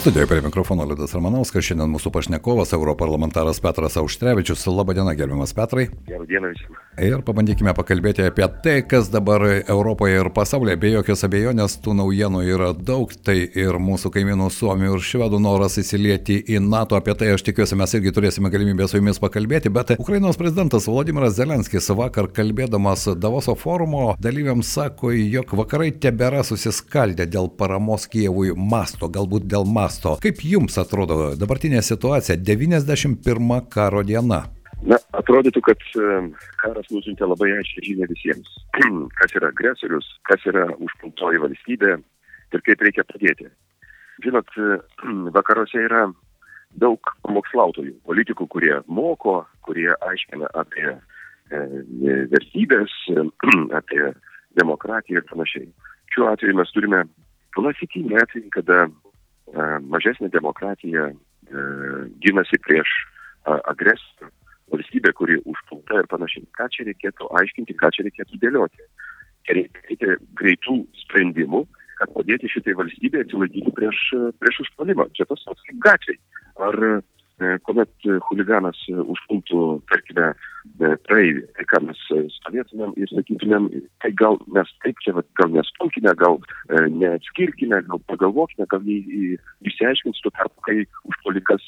Studijoje prie mikrofono Liudas Ramanauskas, šiandien mūsų pašnekovas, europarlamentaras Petras Auštrevičius. Labadiena, gerbiamas Petrai. Dieną visiems. Ir pabandykime pakalbėti apie tai, kas dabar Europoje ir pasaulyje. Be jokios abejonės, tų naujienų yra daug. Tai ir mūsų kaimynų Suomijų ir Švedų noras įsilieti į NATO. Apie tai aš tikiuosi mes irgi turėsime galimybę su jumis pakalbėti. Bet Ukrainos prezidentas Vladimiras Zelenskis vakar kalbėdamas Davoso forumo dalyviams sako, jog vakarai tebėra susiskaldę dėl paramos Kievui masto, galbūt dėl masto masto. Kaip jums atrodo dabartinė situacija, 91 karo diena? Na, atrodytų, kad karas nusintė labai aiškiai žinia visiems, kas yra agresorius, kas yra užpultoji valstybė ir kaip reikia padėti. Žinot, vakaruose yra daug pamokslautojų, politikų, kurie moko, kurie aiškina apie e, vertybės, apie demokratiją ir panašiai. Šiuo atveju mes turime klasikinį atvejį, kada E, mažesnė demokratija e, ginasi prieš agresiją, valstybė, kuri užpulta ir panašiai. Ką čia reikėtų aiškinti, ką čia reikėtų dėlioti. Reikia greitų sprendimų, kad padėti šitai valstybė atsilaikyti prieš, prieš užpuolimą. Čia tas pats kaip gatvėje. Ar E, kuomet huliganas užpultų, tarkime, e, praeivį, tai ką mes stovėtumėm ir sakytumėm, tai gal mes taip čia, gal nestumkime, gal e, neatskirkime, gal pagalvokime, gal jį išsiaiškins tuo tarpu, kai užpuolikas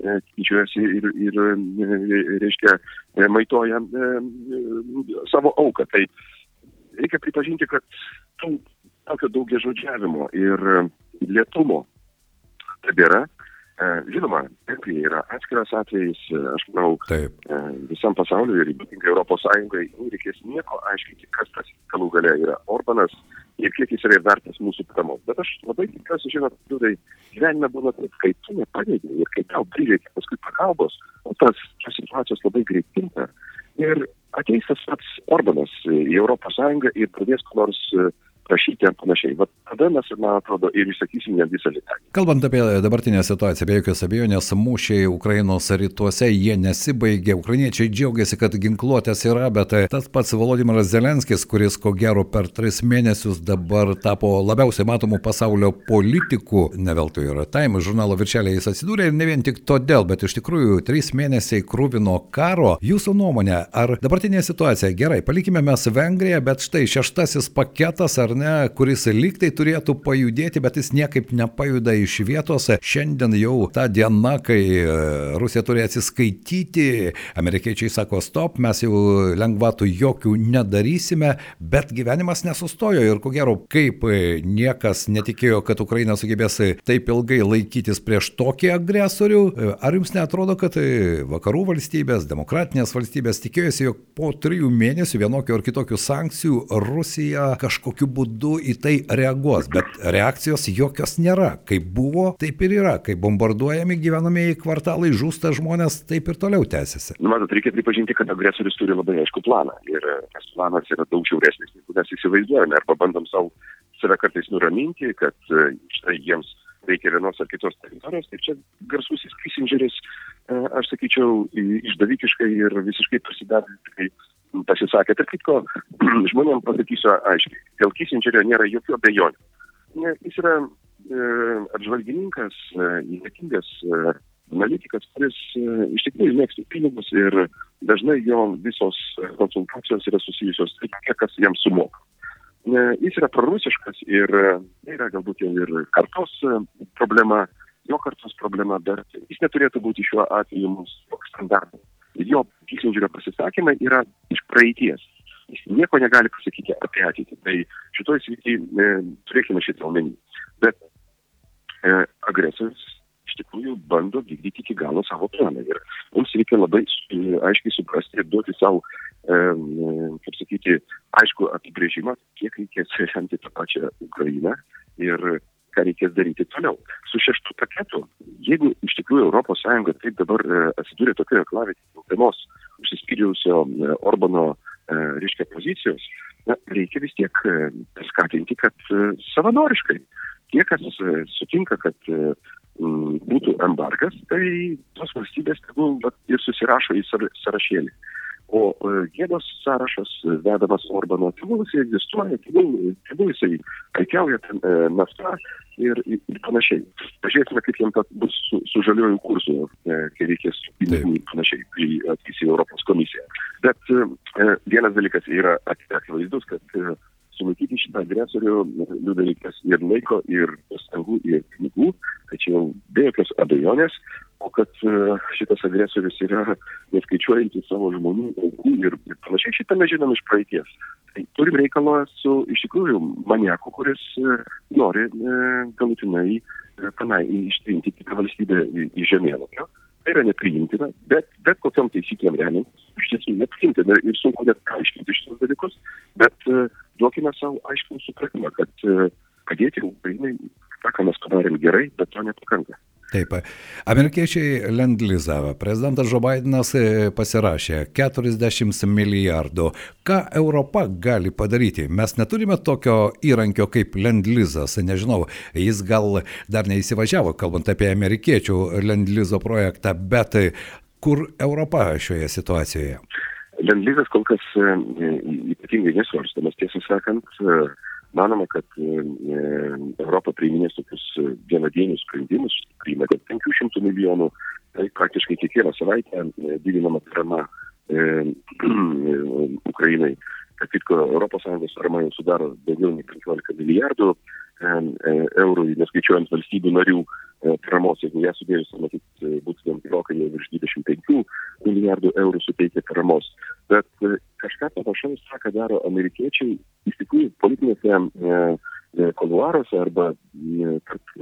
tyčiojasi ir, ir, reiškia, maitoja savo auką. Tai reikia pripažinti, kad tų tokio daugia žodžiavimo ir lietumo tebėra. E, žinoma, Vengrija yra atskiras atvejis, e, aš manau, Taip. E, visam pasauliu ir ypatingai Europos Sąjungai nereikės nieko aiškinti, kas tas galų gale yra Orbanas ir kiek jis yra vertas mūsų paramos. Bet aš labai tikiuosi, žinot, liūdai, gyvenime būna taip, kai tu nepadėgi ir kai tau prireikia paskui pagalbos, o tas, tos situacijos labai greit kinta. Ir ateis tas pats Orbanas į Europos Sąjungą ir pradės ko nors uh, prašyti ar panašiai. Vat tada mes, man atrodo, ir išsakysim net visą litanį. Kalbant apie dabartinę situaciją, be jokios abejonės, mūšiai Ukrainos rytuose, jie nesibaigė. Ukrainiečiai džiaugiasi, kad ginkluotės yra, bet tas pats Volodymyras Zelenskis, kuris ko gero per tris mėnesius dabar tapo labiausiai matomų pasaulio politikų, ne veltui yra Time žurnalo viršelė jis atsidūrė ir ne vien tik todėl, bet iš tikrųjų trys mėnesiai krūvino karo. Jūsų nuomonė, ar dabartinė situacija gerai, palikime mes Vengriją, bet štai šeštasis paketas ar ne, kuris lygtai turėtų pajudėti, bet jis niekaip nepajuda iš vietos. Šiandien jau ta diena, kai e, Rusija turi atsiskaityti, amerikiečiai sako stop, mes jau lengvatų jokių nedarysime, bet gyvenimas nesustojo ir ko gero, kaip niekas netikėjo, kad Ukraina sugebės taip ilgai laikytis prieš tokį agresorių, ar jums netrodo, kad vakarų valstybės, demokratinės valstybės tikėjosi, jog po trijų mėnesių vienokių ar kitokių sankcijų Rusija kažkokiu būdu būdu į tai reaguos, bet reakcijos jokios nėra. Kaip buvo, taip ir yra. Kai bombarduojami gyvenamieji kvartalai, žūsta žmonės, taip ir toliau tęsiasi. Nu, matot, reikia pripažinti, kad agresorius turi labai aišku planą. Ir tas planas yra daug žiauresnis, negu mes įsivaizduojame. Arba bandom savo save kartais nuraminti, kad e, štai jiems reikia vienos ar kitos teritorijos. Tai čia garsusis Kissingeris, e, aš sakyčiau, išdavikiškai ir visiškai pasidavė pasisakė. Tarp kitko, žmonėms pasakysiu aiškiai, dėl Kissingerio nėra jokių abejonių. Jis yra e, apžvalgininkas, e, įtakingas e, analitikas, kuris e, iš tikrųjų mėgsta pinigus ir dažnai jo visos konsultacijos yra susijusios tai, kiek kas jam sumoka. E, jis yra prorusiškas ir e, tai yra galbūt jau ir kartos e, problema, jo kartos problema, bet jis neturėtų būti šiuo atveju mums standartas jo Kissingerio pasisakymai yra iš praeities. Jis nieko negali pasakyti apie ateitį. Tai šitoj srity e, turėkime šitą omeny. Bet e, agresorius iš tikrųjų bando vykdyti iki galo savo planą. Ir mums reikia labai e, aiškiai suprasti ir duoti savo, e, e, kaip sakyti, aišku apibrėžimą, kiek reikės remti tą pačią Ukrainą ir ką reikės daryti toliau. Su šeštu paketu, jeigu iš tikrųjų ES taip dabar e, atsidūrė tokioje klavėje vienos užsispyriusio e, Orbano, e, reiškia, pozicijos, na, reikia vis tiek skatinti, kad savanoriškai tie, kas sutinka, kad būtų embargas, tai tos valstybės tegul ir susirašo į sąrašėlį. O e, gėdos sąrašas vedamas Orbano, tegul jisai egzistuoja, tegul, jisai prekiauja ten e, nafta ir, ir panašiai. Pažiūrėsime, kaip jiems bus su, su žaliuoju kursu, e, kai reikės pinigų ir panašiai, kai ateis į Europos komisiją. Bet e, vienas dalykas yra akivaizdus, kad e, sulaikyti šitą agresorių liūdai reikės ir laiko, ir pastangų, ir pinigų, tačiau be jokios abejonės, o kad e, šitas agresorius yra neskaičiuojantis savo žmonių aukų ir, ir panašiai, šitą mes žinom iš praeities. Tai turim reikalą su iš tikrųjų maniaku, kuris e, nori e, galutinai tenai ištrinti kitą valstybę į žemėlapio. Tai yra nepriimtina, bet, bet kokiam taisyklėm remiant, iš tiesų nepriimtina ir sunku net aiškinti šitos dalykus, bet uh, duokime savo aiškų supratimą, kad e, padėti Ukrainai, tą, ką mes padarėm gerai, bet to nepakanka. Taip, amerikiečiai lendlizavo, prezidentas Joe Bidenas e, pasirašė 40 milijardų. Ką Europa gali padaryti? Mes neturime tokio įrankio kaip lendlizas, nežinau, jis gal dar neįsivažiavo, kalbant apie amerikiečių lendlizo projektą, bet kur Europa šioje situacijoje? Lendlizas kol kas e, ypatingai nesvarstamas, tiesą sakant, e, manoma, kad e, Europa priiminės tokius vienadienius sprendimus, priima dėl 500 milijonų, tai praktiškai kiekvieną savaitę didinama parama Ukrainai. Kad kitko, ES parama jau sudaro daugiau nei 15 milijardų eurų, neskaičiuojant valstybių narių paramos, jeigu ją sudėjus, matyt, būtų gerokai jau virš 25 milijardų eurų suteikia paramos. Bet e, kažką panašaus, ką daro amerikiečiai, iš tikrųjų politinėse e, e, koluaruose arba tarp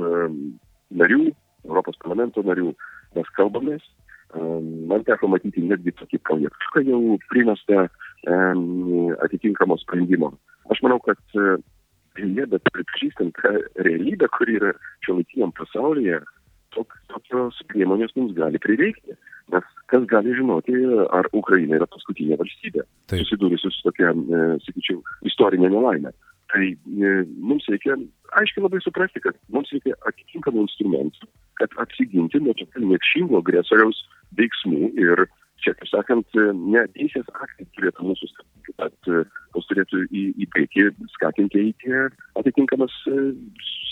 narių, Europos parlamento narių, mes kalbamės. Man teko matyti netgi tokį projektą jau primestą atitinkamo sprendimo. Aš manau, kad jie, bet pripažįstant tą realybę, kuri yra šiuolaikiniam pasaulyje, tok, tokios priemonės mums gali prireikti. Nes kas gali žinoti, ar Ukraina yra paskutinė valstybė, susidūrusi su tokia, e, sakyčiau, istorinė nelaimė. Tai e, mums reikia aiškiai labai suprasti, kad mums reikia atitinkamų instrumentų, kad apsiginti nuo tokio niekšingo agresoriaus veiksmų ir čia, kaip sakant, ne teisės aktai turėtų mūsų skatinti, bet e, mus turėtų į, į priekį skatinti eiti atitinkamas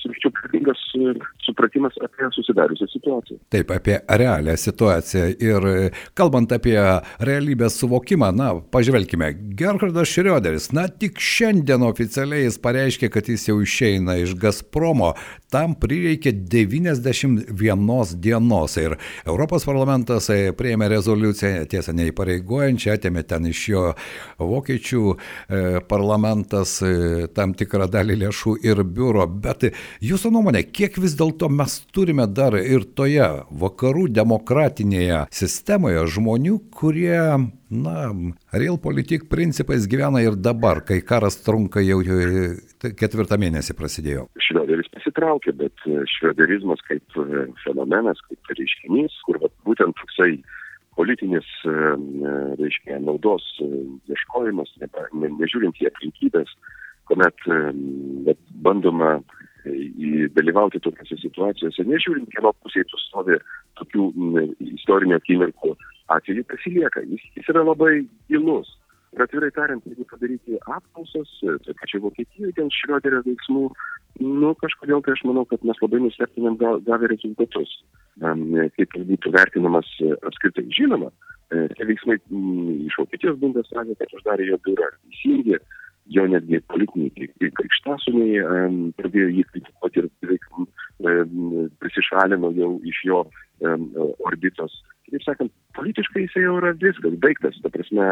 sakyčiau, protingas e, supratimas apie susidariusią situaciją. Taip, apie realią situaciją. Ir e, kalbant apie realybės suvokimą, na, pažvelkime, Gerhardas Šrioderis, na, tik šiandien oficialiai jis pareiškė, kad jis jau išeina iš Gazpromo. Tam prireikė 91 dienos. Ir Europos parlamentas e, prieėmė rezoliuciją, tiesa, neįpareigojančią, atėmė ten iš jo vokiečių parlamentas tam tikrą dalį lėšų ir biuro, bet Jūsų nuomonė, kiek vis dėlto mes turime dar ir toje vakarų demokratinėje sistemoje žmonių, kurie, na, realpolitik principais gyvena ir dabar, kai karas trunka jau ketvirtą mėnesį prasidėjo? Šrioderis pasitraukė, bet šrioderizmas kaip fenomenas, kaip reiškinys, kur vat, būtent toksai politinis, reiškia, naudos ieškojimas, ne, ne, nežiūrint į aplinkybės, kuomet bandoma dalyvauti tokiuose situacijose, nežiūrint, kieno pusėje tu stovi tokių istorinių akimirkų atveju, pasilieka. Jis, jis yra labai gilus. Ir atvirai tariant, jeigu padaryti apklausas, tai pačiai Vokietijoje dėl Šrioderio veiksmų, nu kažkodėl tai aš manau, kad mes labai nustebtumėm gavę rezultatus. Kaip būtų vertinamas apskritai žinoma, tie veiksmai iš Vokietijos Bundesrage, kad uždarė jo biurą, įsijungė jo netgi politiniai krikštasumiai um, pradėjo jį kritikuoti ir beveik prisišalino jau iš jo orbitos. Kitaip sakant, politiškai jisai jau yra viskas, baigtas. Ta prasme,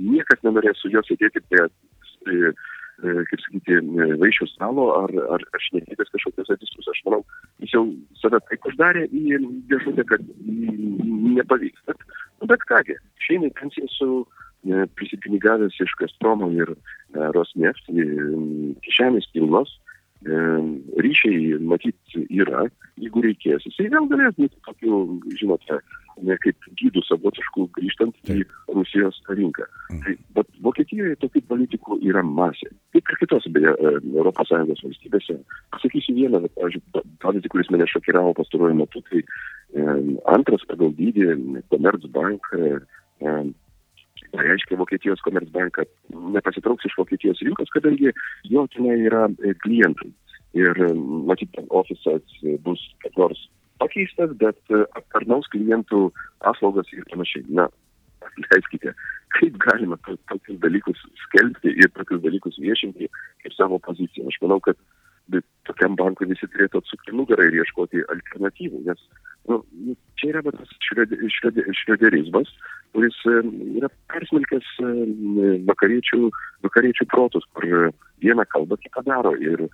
niekas nenorės su juo sėdėti prie, e, kaip sakyti, vaišių stalo ar, ar, šnekėtis kažkokios diskusijos. Aš manau, jis jau save taip uždarė į dėžutę, kad nepavyks. Bet, nu, bet kągi, šeimai pensija su prisipinigavęs iš Gazpromo ir e, Rosneft, kišenės pilnos, e, ryšiai matyt yra, jeigu reikės. Jisai vėl galės būti tokiu, žinote, ne, kaip gydų savotiškų grįžtant į Rusijos rinką. Mm. Tai, bet Vokietijoje tokių politikų yra masė. Kaip ir kitose, beje, ES valstybėse. Pasakysiu vieną, pavyzdžiui, pavyzdį, kuris mane šokiravo pastaruoju metu, tai e, antras pagal dydį Commerzbank e, e, reiškia Vokietijos Commerzbank, kad nepasitrauks iš Vokietijos rinkos, kadangi jo tenai yra e, klientai. Ir matyt, ofisas bus kaip nors pakeistas, bet e, aptarnaus klientų paslaugas ir panašiai. Na, leiskite, kaip galima tokius dalykus skelbti ir tokius dalykus viešinti kaip savo poziciją. Aš manau, kad tokiam bankui visi turėtų atsukti nugarą ir ieškoti alternatyvų, nes nu, čia yra tas šrioderizmas, kuris e, yra persmelkęs e, vakariečių, vakariečių protus, kur vieną kalbą kitą daro ir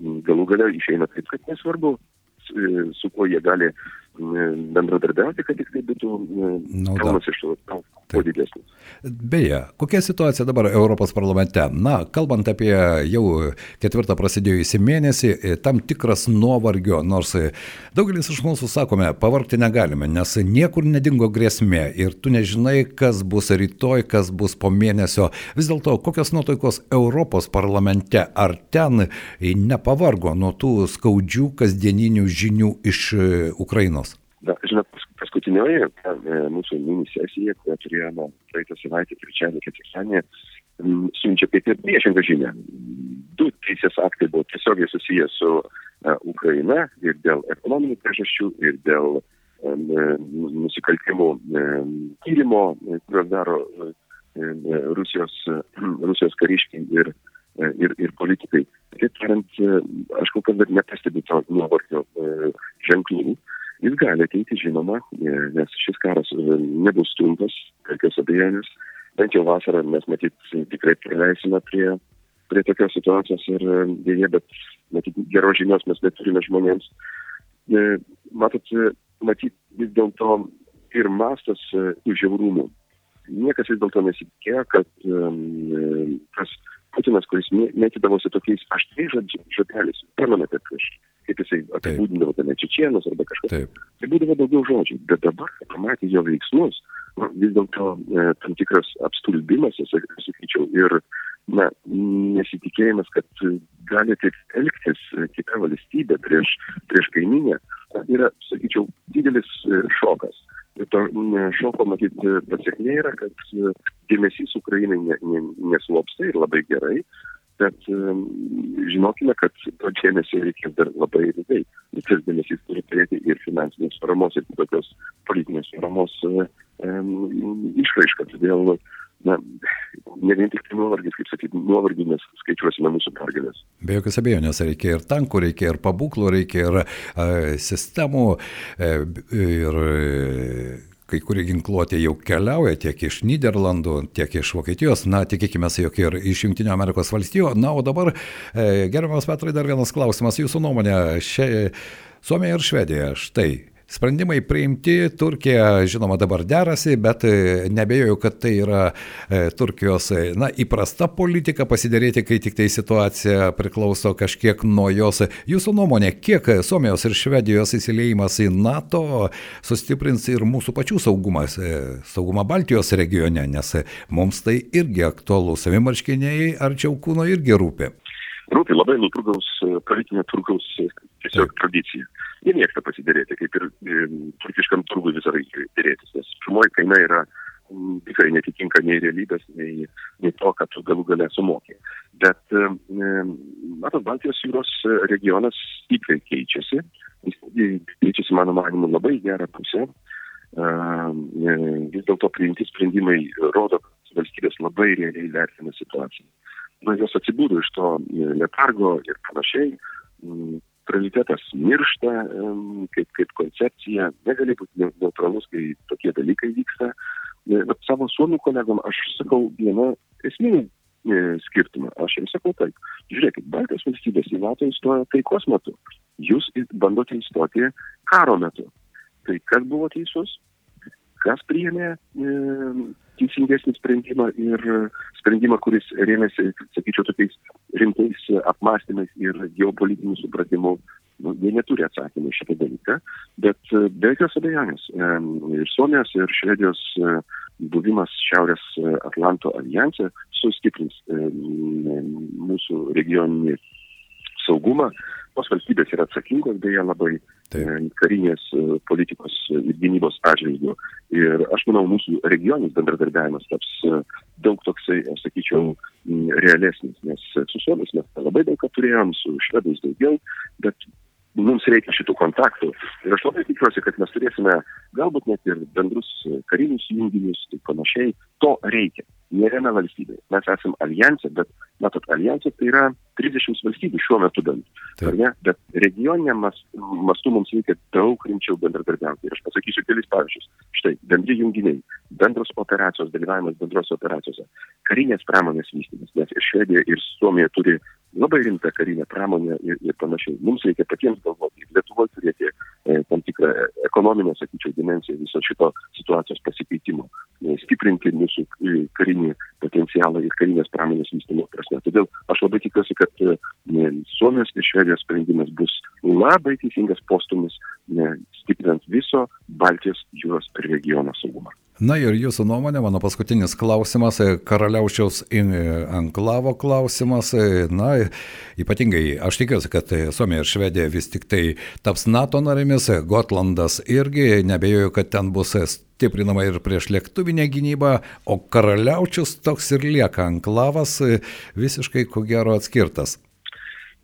galų gale išeina taip, kad nesvarbu, su kuo jie gali bendradarbiauti, kad tik tai būtų pelnas iš to kuo didesnis. Beje, kokia situacija dabar Europos parlamente? Na, kalbant apie jau ketvirtą prasidėjusį mėnesį, e, tam tikras nuovargio, nors daugelis iš mūsų sakome, pavargti negalime, nes niekur nedingo grėsmė ir tu nežinai, kas bus rytoj, kas bus po mėnesio. Vis dėlto, kokios nuotaikos Europos parlamente, ar ten nepavargo nuo tų skaudžių kasdieninių žinių iš e, Ukrainos? Na, žinot, paskutinioji e, mūsų mini sesija, kurią turėjome praeitą savaitę, trečiadienį, ketvirtadienį, siunčia kaip ir priešingą žinią. Du teisės aktai buvo tiesiogiai susiję su uh, Ukraina ir dėl ekonominių priežasčių, ir dėl um, nusikaltimų tyrimo, kuriuos daro Rusijos, Rusijos kariškiai ir, ir, ir politikai. Kitaip tariant, aš kol kas dar nepastebiu to nuovargio ženklų. Jis gali ateiti, žinoma, e, nes šis karas e, nebus trumpas, jokios abejonės. Bent jau vasarą mes matyt tikrai praleisime prie, prie tokios situacijos ir e, dėje, bet matyt geros žinios mes neturime žmonėms. Matot, matyt vis dėlto ir mastas tų žiaurumų. Niekas vis dėlto nesitikėjo, kad um, tas Putinas, kuris mėtydavosi tokiais aštriais žodeliais, pamenate, prieš kaip jisai apibūdindavo ten čečienus arba kažkas. Taip. Tai būdavo daugiau žodžių. Bet dabar, kai pamatė jo veiksmus, nu, vis dėlto e, tam tikras apstulbimas, sakyčiau, ir na, nesitikėjimas, kad gali taip elgtis kita valstybė prieš, prieš kaiminę, yra, sakyčiau, didelis e, šokas. Ir to šoko, matyt, pasiekmė yra, kad e, dėmesys Ukrainai ne, ne, neslopsta ir labai gerai, bet žinokime, kad to dėmesio reikės dar labai ilgai. Tas dėmesys turi turėti ir finansinės paramos, ir tokios politinės paramos um, išraišką. Todėl, na, ne vien tik tai nuovargis, kaip sakyti, nuovargį mes skaičiuosime mūsų pergalės. Be jokios abejonės, reikia ir tankų, reikia ir pabūklų, reikia ir uh, sistemų. Uh, ir, kai kuri ginkluotė jau keliauja tiek iš Niderlandų, tiek iš Vokietijos, na, tikėkime, jog ir iš Junktinio Amerikos valstijų. Na, o dabar, e, gerbiamas Petrai, dar vienas klausimas, jūsų nuomonė, šia, Suomija ir Švedija, štai Sprendimai priimti, Turkija žinoma dabar derasi, bet e, nebejoju, kad tai yra e, Turkijos e, na, įprasta politika pasidėrėti, kai tik tai situacija priklauso kažkiek nuo jos. Jūsų nuomonė, kiek Suomijos ir Švedijos įsileimas į NATO sustiprins ir mūsų pačių saugumas, saugumą Baltijos regione, nes mums tai irgi aktualu, savimarškiniai arčiau kūno irgi rūpi rūpi labai nuo turgaus, politinio turgaus tiesiog tradicija. Jie mėgsta pasidarėti, kaip ir e, turkiškam turgui visą laiką dėrėtis, nes pirmoji kaina yra tikrai netitinka nei realybės, nei, nei to, kad tu galų galę sumokė. Bet, e, matot, Baltijos jūros regionas stipriai keičiasi, jis keičiasi, mano manimu, labai gerą pusę. E, vis dėlto priimti sprendimai rodo, kad valstybės labai realiai vertina situaciją na, jos atsibūdo iš to letargo ir panašiai. Prioritetas miršta kaip, kaip koncepcija, negali būti neutralus, kai tokie dalykai vyksta. Bet savo suomių kolegom aš sakau vieną esminį e, skirtumą. Aš jiems sakau taip. Žiūrėkit, Baltijos valstybės į NATO įstojo taikos metu. Jūs bandote įstoti karo metu. Tai kas buvo teisus? Kas priėmė e, teisingą protingesnį sprendimą ir sprendimą, kuris rėmėsi, sakyčiau, tokiais rimtais apmąstymais ir geopolitiniu supratimu. Nu, jie neturi atsakymų į šitą dalyką, bet be jokios abejonės ir Suomijos, ir Švedijos buvimas Šiaurės Atlanto alijanse sustiprins mūsų regioninį saugumą, tos valstybės yra atsakingos beje labai Taip. E, karinės e, politikos ir gynybos atžvilgių. Ir aš manau, mūsų regioninis bendradarbiavimas taps e, daug toksai, aš sakyčiau, realesnis, nes su suomiais mes labai daug ką turėjom, su švedais daugiau, bet mums reikia šitų kontaktų. Ir aš labai tikiuosi, kad mes turėsime galbūt net ir bendrus karinius junginius ir panašiai. To reikia. Ne viena valstybė. Mes esame alijansė, bet, matot, alijansė tai yra 30 valstybių šiuo metu bent. Bet regioniniam mastu mums reikia daug rimčiau bendradarbiauti. Ir aš pasakysiu kelis pavyzdžius. Štai, bendri junginiai, bendros operacijos, dalyvavimas bendrose operacijose, karinės pramonės vystymas, nes ir Švedija, ir Suomija turi labai rimtą karinę pramonę ir, ir panašiai. Mums reikia patiems galvoti, Lietuvoje turėti e, tikrą ekonominę, sakyčiau, dimensiją viso šito situacijos pasikeitimo, e, stiprinti mūsų e, karinį potencialą ir karinės pramonės vystymo prasme. Todėl aš labai tikiuosi, kad e, Suomijos ir Švedijos sprendimas bus labai teisingas postumis, stiprinant viso Baltijos jūros regiono saugumą. Na ir jūsų nuomonė, mano paskutinis klausimas, e, karaliaučiaus anklavo klausimas. E, na, ypatingai aš tikiuosi, kad Suomija ir Švedija vis tik tai taps NATO narėmis, Gotlandas irgi, nebejoju, kad ten bus stiprinama ir prieš lėktuvinę gynybą, o karaliaučius toks ir lieka anklavas e, visiškai ko gero atskirtas.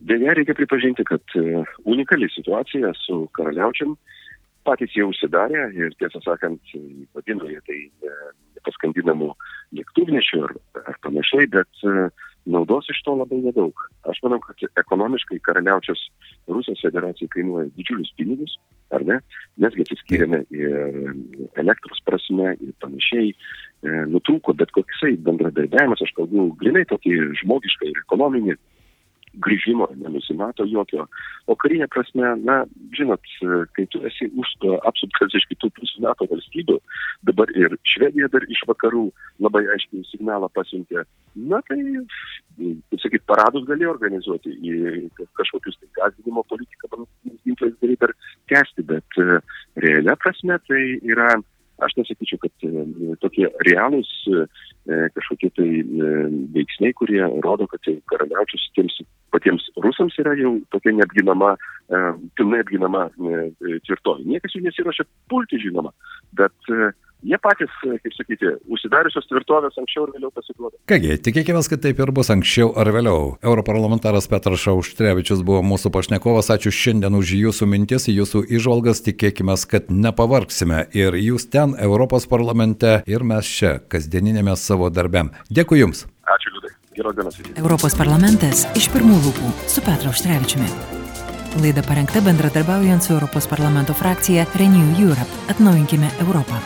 Deja, reikia pripažinti, kad unikali situacija su karaliaučiam patys jie užsidarė ir tiesą sakant, vadino jie tai paskandinamų lėktuvnešių ar, ar panašiai, bet e, naudos iš to labai nedaug. Aš manau, kad ekonomiškai karaliaučias Rusijos federacijai kainuoja didžiulius pinigus, ar ne? Mesgi atsiskyrėme ir elektros prasme ir panašiai, e, nutrūko bet koksai bendradarbiavimas, aš kalbu grinai tokį žmogišką ir ekonominį grįžimo nenusimato jokio. O karinė prasme, na, žinot, kai tu esi už, apsuptas iš kitų pusių NATO valstybių, dabar ir Švedija dar iš vakarų labai aiškiai signalą pasiuntė, na tai, kaip sakyt, paradus gali organizuoti, kažkokius tai gazdinimo politiką, ginklais gali dar tęsti, bet realia prasme tai yra aš nesakyčiau, kad e, tokie realūs e, kažkokie tai e, veiksniai, kurie rodo, kad karaliaučius tiems patiems rusams yra jau tokia neapginama, e, pilnai apginama e, tvirtovė. Niekas jų nesiuošia pulti, žinoma, bet e, jie patys, kaip sakyti, užsidariusios tvirtovės anksčiau ar vėliau pasiduoda. Kągi, tikėkime, kad taip ir bus anksčiau ar vėliau. Europarlamentaras Petras Šauštrevičius buvo mūsų pašnekovas. Ačiū šiandien už jūsų mintis, jūsų išvalgas. Tikėkime, kad nepavargsime ir jūs ten, Europos parlamente, ir mes čia, kasdieninėme savo darbe. Dėkui Jums. Ačiū, Liudai. Geros dienos. Europos parlamentas iš pirmų lūpų su Petru Auštrevičiumi. Laida parengta bendradarbiaujant su Europos parlamento frakcija Renew Europe. Atnaujinkime Europą.